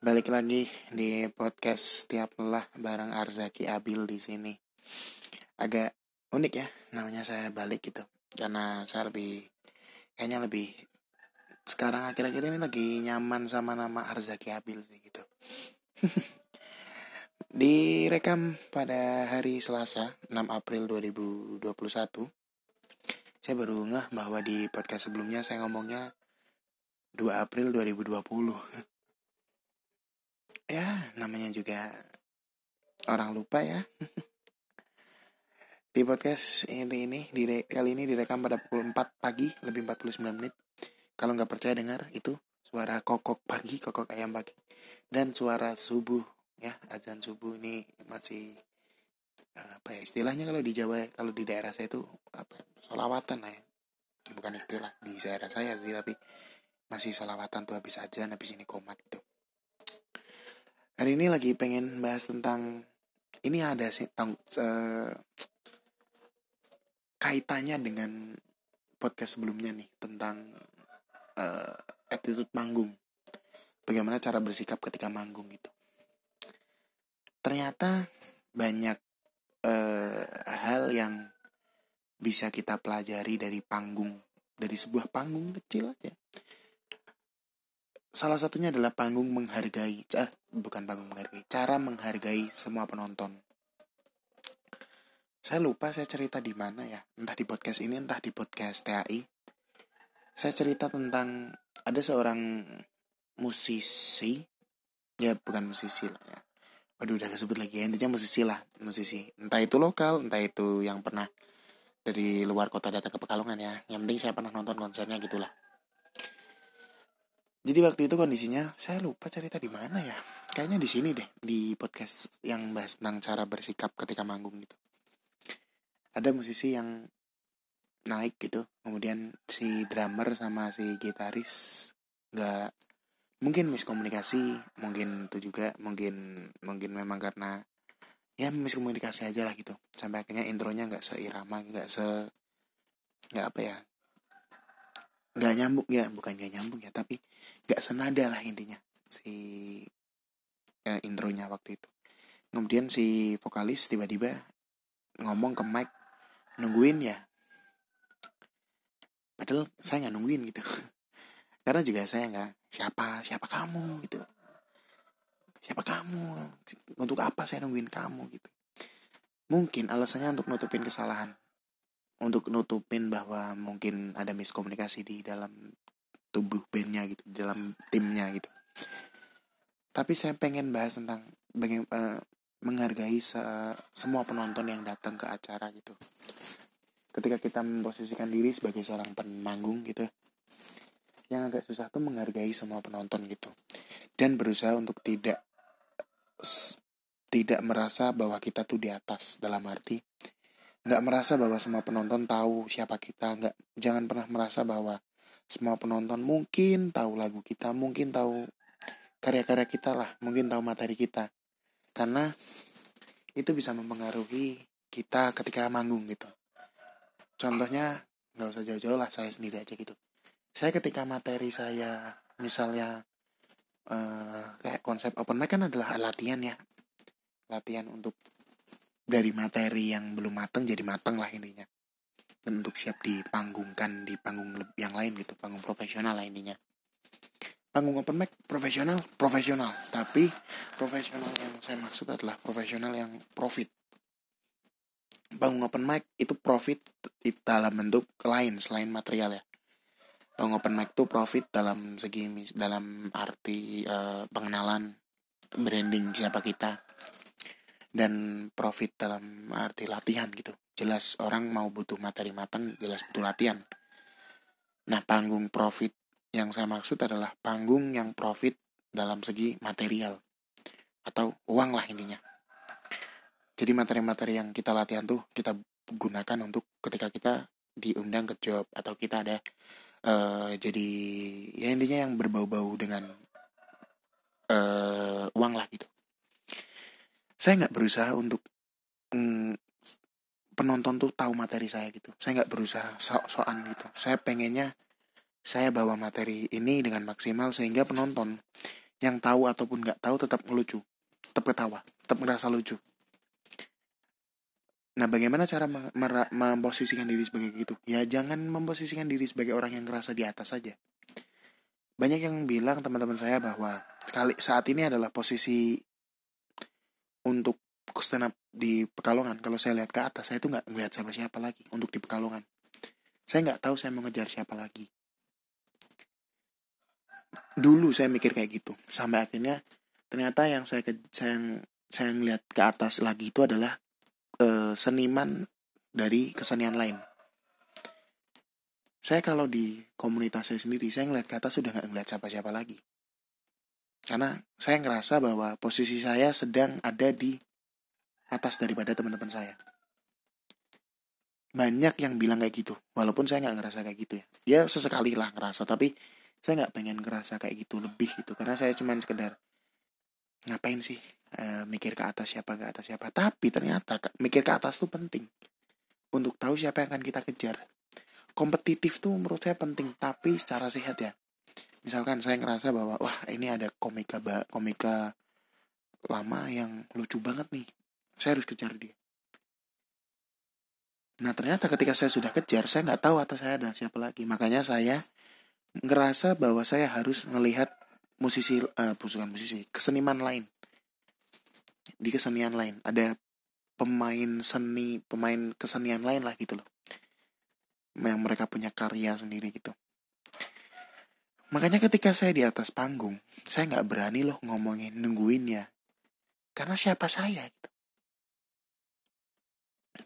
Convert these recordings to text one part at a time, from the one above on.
Balik lagi di podcast tiap lelah bareng Arzaki Abil di sini. Agak unik ya namanya saya balik gitu. Karena saya lebih kayaknya lebih sekarang akhir-akhir ini lagi nyaman sama nama Arzaki Abil gitu. Direkam pada hari Selasa 6 April 2021 Saya baru ngeh bahwa di podcast sebelumnya saya ngomongnya 2 April 2020 ya namanya juga orang lupa ya. Di podcast ini ini di kali ini direkam pada pukul 4 pagi lebih 49 menit. Kalau nggak percaya dengar itu suara kokok pagi kokok ayam pagi. Dan suara subuh ya azan subuh ini masih apa ya istilahnya kalau di Jawa kalau di daerah saya itu apa solawatan lah ya. Bukan istilah di daerah saya sih tapi masih solawatan tuh habis azan habis ini komat gitu Hari ini lagi pengen bahas tentang ini ada sih tang, uh, kaitannya dengan podcast sebelumnya nih tentang uh, attitude manggung. Bagaimana cara bersikap ketika manggung gitu. Ternyata banyak uh, hal yang bisa kita pelajari dari panggung, dari sebuah panggung kecil aja salah satunya adalah panggung menghargai eh, bukan panggung menghargai cara menghargai semua penonton. Saya lupa saya cerita di mana ya entah di podcast ini entah di podcast TAI saya cerita tentang ada seorang musisi ya bukan musisi lah ya. Waduh udah kesebut lagi ya intinya musisi lah musisi. Entah itu lokal entah itu yang pernah dari luar kota datang ke Pekalongan ya. Yang penting saya pernah nonton konsernya gitulah jadi waktu itu kondisinya saya lupa cerita di mana ya. Kayaknya di sini deh di podcast yang bahas tentang cara bersikap ketika manggung gitu. Ada musisi yang naik gitu kemudian si drummer sama si gitaris nggak mungkin miskomunikasi mungkin itu juga mungkin mungkin memang karena ya miskomunikasi aja lah gitu. Sampai akhirnya intronya nggak seirama nggak se nggak apa ya nggak nyambung ya bukan nggak nyambung ya tapi gak senada lah intinya si eh, intronya waktu itu. Kemudian si vokalis tiba-tiba ngomong ke mic nungguin ya? Padahal saya nggak nungguin gitu. Karena juga saya nggak siapa? Siapa kamu? Gitu. Siapa kamu? Untuk apa saya nungguin kamu? Gitu. Mungkin alasannya untuk nutupin kesalahan. Untuk nutupin bahwa mungkin ada miskomunikasi di dalam tubuh bandnya gitu dalam timnya gitu. Tapi saya pengen bahas tentang uh, menghargai se semua penonton yang datang ke acara gitu. Ketika kita memposisikan diri sebagai seorang pemanggung gitu yang agak susah tuh menghargai semua penonton gitu. Dan berusaha untuk tidak tidak merasa bahwa kita tuh di atas dalam arti nggak merasa bahwa semua penonton tahu siapa kita nggak jangan pernah merasa bahwa semua penonton mungkin tahu lagu kita mungkin tahu karya-karya kita lah mungkin tahu materi kita. Karena itu bisa mempengaruhi kita ketika manggung gitu. Contohnya nggak usah jauh-jauh lah saya sendiri aja gitu. Saya ketika materi saya misalnya uh, kayak konsep open mic kan adalah latihan ya. Latihan untuk dari materi yang belum matang jadi matang lah intinya dan untuk siap dipanggungkan di panggung yang lain gitu panggung profesional lah intinya. Panggung open mic profesional profesional. Tapi profesional yang saya maksud adalah profesional yang profit. Panggung open mic itu profit dalam bentuk lain selain material ya. Panggung open mic itu profit dalam segi dalam arti uh, pengenalan branding siapa kita. Dan profit dalam arti latihan gitu jelas orang mau butuh materi matang jelas butuh latihan. Nah panggung profit yang saya maksud adalah panggung yang profit dalam segi material atau uang lah intinya. Jadi materi-materi yang kita latihan tuh kita gunakan untuk ketika kita diundang ke job atau kita ada uh, jadi ya intinya yang berbau-bau dengan uh, uang lah gitu. Saya nggak berusaha untuk mm, penonton tuh tahu materi saya gitu saya nggak berusaha sok-sokan gitu saya pengennya saya bawa materi ini dengan maksimal sehingga penonton yang tahu ataupun nggak tahu tetap ngelucu tetap ketawa tetap ngerasa lucu Nah, bagaimana cara memposisikan diri sebagai gitu? Ya, jangan memposisikan diri sebagai orang yang ngerasa di atas saja. Banyak yang bilang teman-teman saya bahwa kali saat ini adalah posisi untuk stand up di Pekalongan. Kalau saya lihat ke atas, saya itu nggak ngeliat siapa-siapa lagi untuk di Pekalongan. Saya nggak tahu saya mau ngejar siapa lagi. Dulu saya mikir kayak gitu, sampai akhirnya ternyata yang saya ke, saya saya ngeliat ke atas lagi itu adalah uh, seniman dari kesenian lain. Saya kalau di komunitas saya sendiri, saya ngeliat ke atas sudah nggak ngeliat siapa-siapa lagi. Karena saya ngerasa bahwa posisi saya sedang ada di atas daripada teman-teman saya. Banyak yang bilang kayak gitu, walaupun saya nggak ngerasa kayak gitu ya. Ya sesekali lah ngerasa, tapi saya nggak pengen ngerasa kayak gitu lebih gitu, karena saya cuma sekedar ngapain sih e, mikir ke atas siapa ke atas siapa? Tapi ternyata mikir ke atas tuh penting. Untuk tahu siapa yang akan kita kejar. Kompetitif tuh menurut saya penting tapi secara sehat ya. Misalkan saya ngerasa bahwa wah ini ada komika komika lama yang lucu banget nih saya harus kejar dia. Nah ternyata ketika saya sudah kejar saya nggak tahu atas saya ada siapa lagi. Makanya saya ngerasa bahwa saya harus melihat musisi uh, bukan musisi keseniman lain. Di kesenian lain. Ada pemain seni pemain kesenian lain lah gitu loh. Yang mereka punya karya sendiri gitu. Makanya ketika saya di atas panggung saya nggak berani loh ngomongin nungguin ya. Karena siapa saya gitu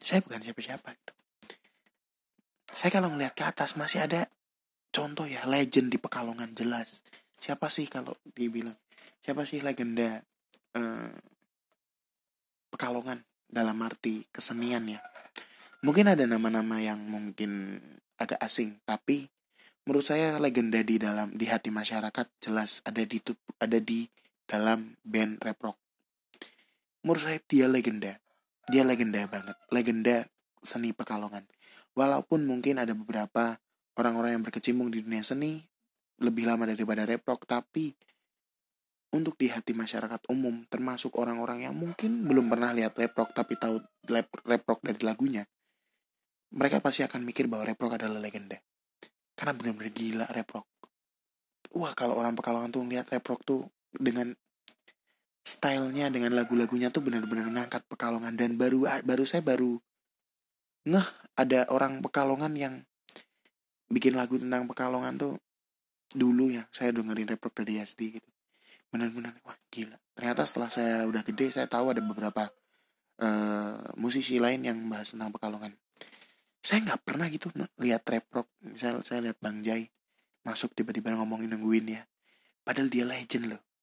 saya bukan siapa-siapa gitu. saya kalau ngeliat ke atas masih ada contoh ya legend di Pekalongan jelas. Siapa sih kalau dibilang? Siapa sih legenda uh, Pekalongan dalam arti kesenian ya? Mungkin ada nama-nama yang mungkin agak asing tapi menurut saya legenda di dalam di hati masyarakat jelas ada di ada di dalam band rap rock. Menurut saya dia legenda dia legenda banget legenda seni Pekalongan. Walaupun mungkin ada beberapa orang-orang yang berkecimpung di dunia seni lebih lama daripada reprok tapi untuk di hati masyarakat umum termasuk orang-orang yang mungkin belum pernah lihat reprok tapi tahu reprok dari lagunya mereka pasti akan mikir bahwa reprok adalah legenda. Karena benar-benar gila reprok. Wah kalau orang pekalongan tuh lihat reprok tuh dengan stylenya dengan lagu-lagunya tuh benar-benar ngangkat pekalongan. Dan baru baru saya baru ngeh ada orang pekalongan yang bikin lagu tentang pekalongan tuh dulu ya saya dengerin repro dari SD gitu. Benar-benar wah gila. Ternyata setelah saya udah gede saya tahu ada beberapa uh, musisi lain yang bahas tentang pekalongan. Saya nggak pernah gitu lihat rap rock misal saya lihat bang Jai masuk tiba-tiba ngomongin nungguin ya. Padahal dia legend loh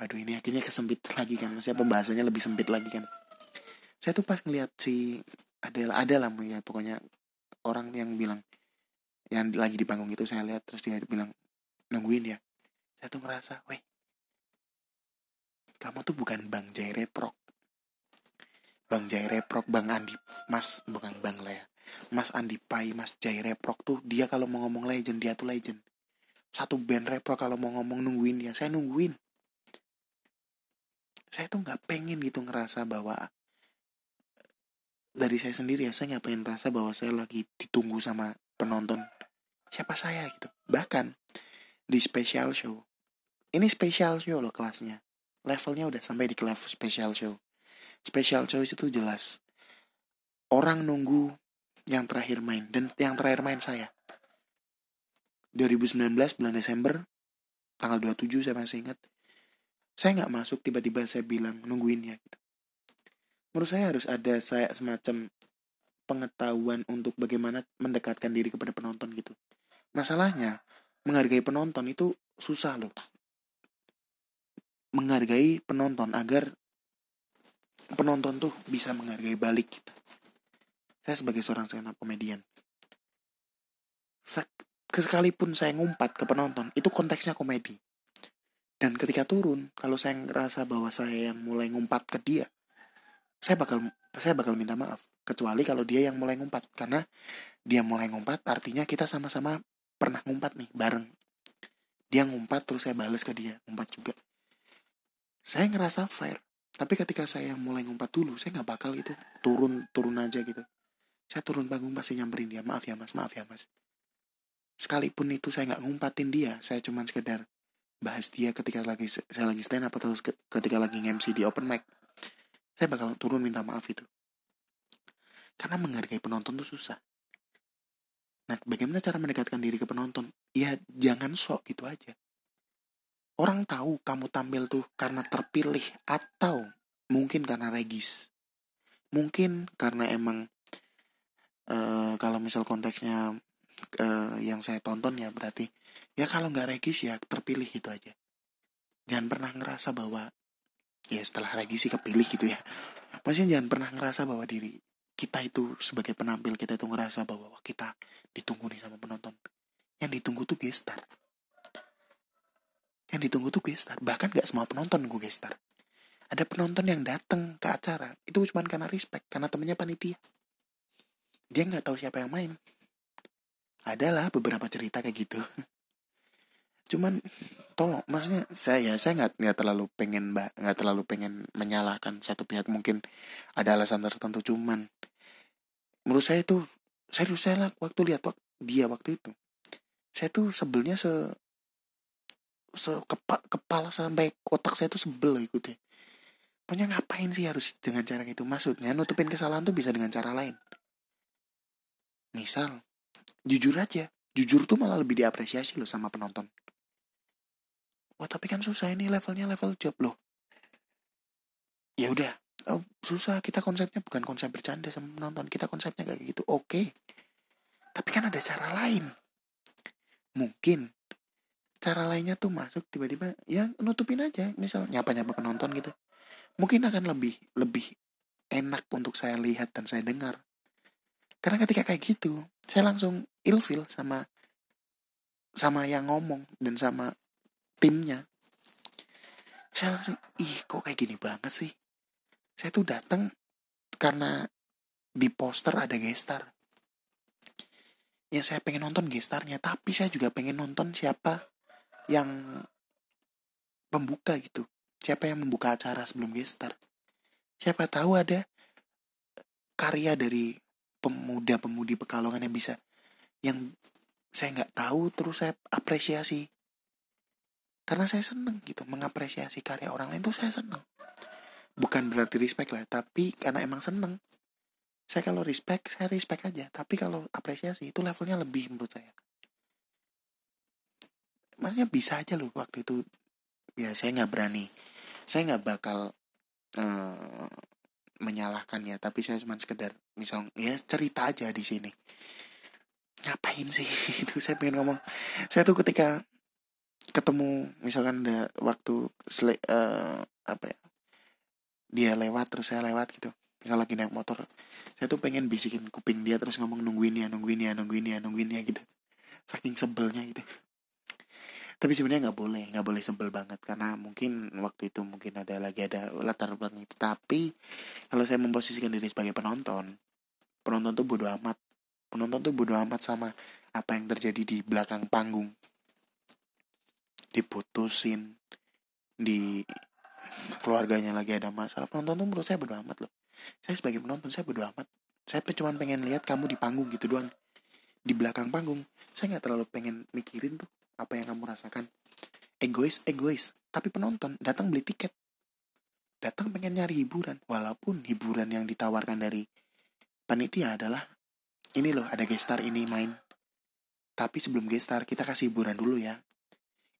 aduh ini akhirnya kesempit lagi kan maksudnya pembahasannya lebih sempit lagi kan. Saya tuh pas ngeliat si ada ada lah ya pokoknya orang yang bilang yang lagi di panggung itu saya lihat terus dia bilang nungguin ya. Saya tuh ngerasa weh kamu tuh bukan bang Jai Reprok bang Jai Reprok bang Andi Mas bukan bang lah ya. Mas Andi Pai Mas Jai Reprok tuh dia kalau mau ngomong legend dia tuh legend. Satu band Reprok kalau mau ngomong nungguin ya saya nungguin saya tuh nggak pengen gitu ngerasa bahwa dari saya sendiri ya saya nggak pengen rasa bahwa saya lagi ditunggu sama penonton siapa saya gitu. Bahkan di special show ini special show loh kelasnya. Levelnya udah sampai di kelas special show. Special show itu jelas orang nunggu yang terakhir main dan yang terakhir main saya. 2019 bulan Desember tanggal 27 saya masih ingat saya nggak masuk tiba-tiba saya bilang nungguin ya gitu menurut saya harus ada saya semacam pengetahuan untuk bagaimana mendekatkan diri kepada penonton gitu Masalahnya, menghargai penonton itu susah loh. Menghargai penonton agar penonton tuh bisa menghargai balik kita. Saya sebagai seorang stand up komedian. Sekalipun saya ngumpat ke penonton, itu konteksnya komedi. Dan ketika turun, kalau saya ngerasa bahwa saya yang mulai ngumpat ke dia, saya bakal saya bakal minta maaf. Kecuali kalau dia yang mulai ngumpat. Karena dia mulai ngumpat artinya kita sama-sama pernah ngumpat nih bareng. Dia ngumpat terus saya balas ke dia ngumpat juga. Saya ngerasa fair. Tapi ketika saya mulai ngumpat dulu saya nggak bakal gitu turun turun aja gitu. Saya turun panggung pasti nyamperin dia maaf ya mas maaf ya mas. Sekalipun itu saya nggak ngumpatin dia saya cuman sekedar bahas dia ketika lagi saya lagi stand up atau ketika lagi MC di open mic saya bakal turun minta maaf itu. Karena menghargai penonton tuh susah. Nah bagaimana cara mendekatkan diri ke penonton? Ya jangan sok gitu aja. Orang tahu kamu tampil tuh karena terpilih atau mungkin karena regis. Mungkin karena emang uh, kalau misal konteksnya uh, yang saya tonton ya berarti ya kalau nggak regis ya terpilih gitu aja. Jangan pernah ngerasa bahwa ya setelah regis sih kepilih gitu ya. Maksudnya jangan pernah ngerasa bahwa diri kita itu sebagai penampil kita itu ngerasa bahwa kita ditunggu nih sama penonton. Yang ditunggu tuh gestar. Yang ditunggu tuh gestar. Bahkan gak semua penonton gue gestar. Ada penonton yang datang ke acara itu cuma karena respect karena temennya panitia. Dia nggak tahu siapa yang main adalah beberapa cerita kayak gitu. Cuman tolong maksudnya saya saya nggak nggak terlalu pengen mbak nggak terlalu pengen menyalahkan satu pihak. Mungkin ada alasan tertentu cuman menurut saya itu serius saya waktu lihat waktu dia waktu itu saya tuh sebelnya se kepa, kepala sampai kotak saya tuh sebel ikutnya. Pokoknya ngapain sih harus dengan cara itu maksudnya nutupin kesalahan tuh bisa dengan cara lain. Misal jujur aja jujur tuh malah lebih diapresiasi loh sama penonton. Wah tapi kan susah ini levelnya level job loh. Ya udah oh, susah. Kita konsepnya bukan konsep bercanda sama penonton. Kita konsepnya kayak gitu. Oke. Tapi kan ada cara lain. Mungkin cara lainnya tuh masuk tiba-tiba ya nutupin aja. Misal nyapa-nyapa penonton gitu. Mungkin akan lebih lebih enak untuk saya lihat dan saya dengar. Karena ketika kayak gitu saya langsung ilfil sama sama yang ngomong dan sama timnya. Saya langsung ih kok kayak gini banget sih? Saya tuh datang karena di poster ada gestar. Ya saya pengen nonton gestarnya tapi saya juga pengen nonton siapa yang pembuka gitu. Siapa yang membuka acara sebelum gestar? Siapa tahu ada karya dari pemuda-pemudi pekalongan yang bisa yang saya nggak tahu terus saya apresiasi. Karena saya seneng gitu mengapresiasi karya orang lain tuh saya seneng. Bukan berarti respect lah tapi karena emang seneng. Saya kalau respect saya respect aja. Tapi kalau apresiasi itu levelnya lebih menurut saya. Maksudnya bisa aja loh waktu itu ya saya nggak berani. Saya nggak bakal uh, menyalahkan ya tapi saya cuma sekedar misal ya cerita aja di sini ngapain sih? Itu saya pengen ngomong. Saya tuh ketika ketemu misalkan ada waktu sele, uh, apa ya dia lewat terus saya lewat gitu. Misal lagi naik motor saya tuh pengen bisikin kuping dia terus ngomong nungguin ya nungguin ya nungguin ya nungguin ya gitu. Saking sebelnya gitu. Tapi sebenarnya nggak boleh nggak boleh sebel banget. Karena mungkin waktu itu mungkin ada lagi ada latar belakang itu. Tapi kalau saya memposisikan diri sebagai penonton penonton tuh bodoh amat penonton tuh bodoh amat sama apa yang terjadi di belakang panggung. Diputusin di keluarganya lagi ada masalah. Penonton tuh menurut saya bodoh amat loh. Saya sebagai penonton saya bodoh amat. Saya cuma pengen lihat kamu di panggung gitu doang. Di belakang panggung saya nggak terlalu pengen mikirin tuh apa yang kamu rasakan. Egois egois. Tapi penonton datang beli tiket. Datang pengen nyari hiburan. Walaupun hiburan yang ditawarkan dari panitia adalah ini loh ada gestar ini main. Tapi sebelum gestar kita kasih hiburan dulu ya.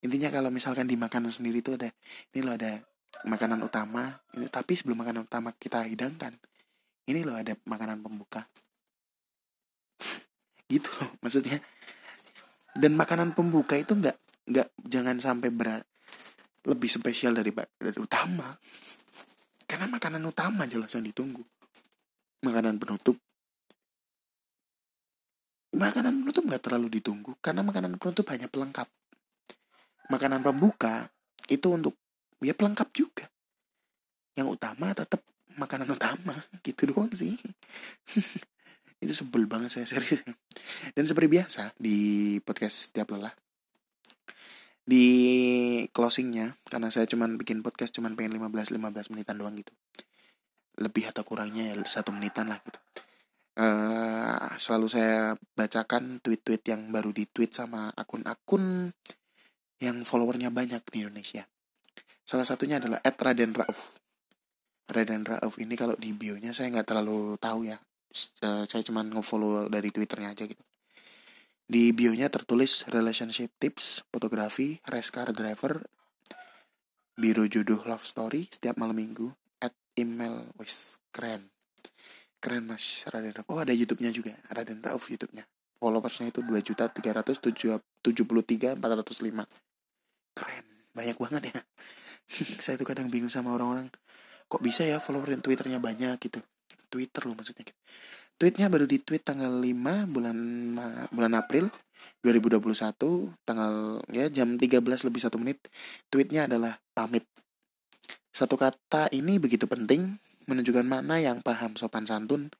Intinya kalau misalkan di makanan sendiri itu ada ini loh ada makanan utama ini tapi sebelum makanan utama kita hidangkan ini loh ada makanan pembuka. Gitu loh maksudnya. Dan makanan pembuka itu nggak nggak jangan sampai berat lebih spesial dari dari utama. Karena makanan utama jelas yang ditunggu. Makanan penutup makanan penutup nggak terlalu ditunggu karena makanan penutup hanya pelengkap. Makanan pembuka itu untuk ya pelengkap juga. Yang utama tetap makanan utama gitu doang sih. Itu sebel banget saya serius. Dan seperti biasa di podcast tiap lelah di closingnya karena saya cuman bikin podcast cuman pengen 15 15 menitan doang gitu. Lebih atau kurangnya ya satu menitan lah gitu uh, selalu saya bacakan tweet-tweet yang baru di tweet sama akun-akun yang followernya banyak di Indonesia. Salah satunya adalah Raden Rauf. Raden Rauf ini kalau di bionya saya nggak terlalu tahu ya. Uh, saya cuman ngefollow dari twitternya aja gitu. Di bionya tertulis relationship tips, fotografi, race car driver, biro jodoh love story setiap malam minggu, at email, wis keren. Keren mas Raden Rauf. Oh ada YouTube-nya juga, Raden Rauf YouTube-nya. Followersnya itu dua juta tiga ratus tujuh puluh tiga empat ratus lima. Keren, banyak banget ya. Saya tuh kadang bingung sama orang-orang. Kok bisa ya follower Twitternya banyak gitu. Twitter loh maksudnya gitu tweetnya baru di tweet tanggal 5 bulan bulan April 2021 tanggal ya jam 13 lebih satu menit tweetnya adalah pamit satu kata ini begitu penting menunjukkan mana yang paham sopan santun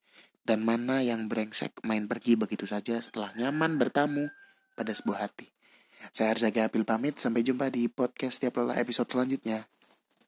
dan mana yang brengsek main pergi begitu saja setelah nyaman bertamu pada sebuah hati. Saya Arzaga Apil pamit, sampai jumpa di podcast tiap lelah episode selanjutnya.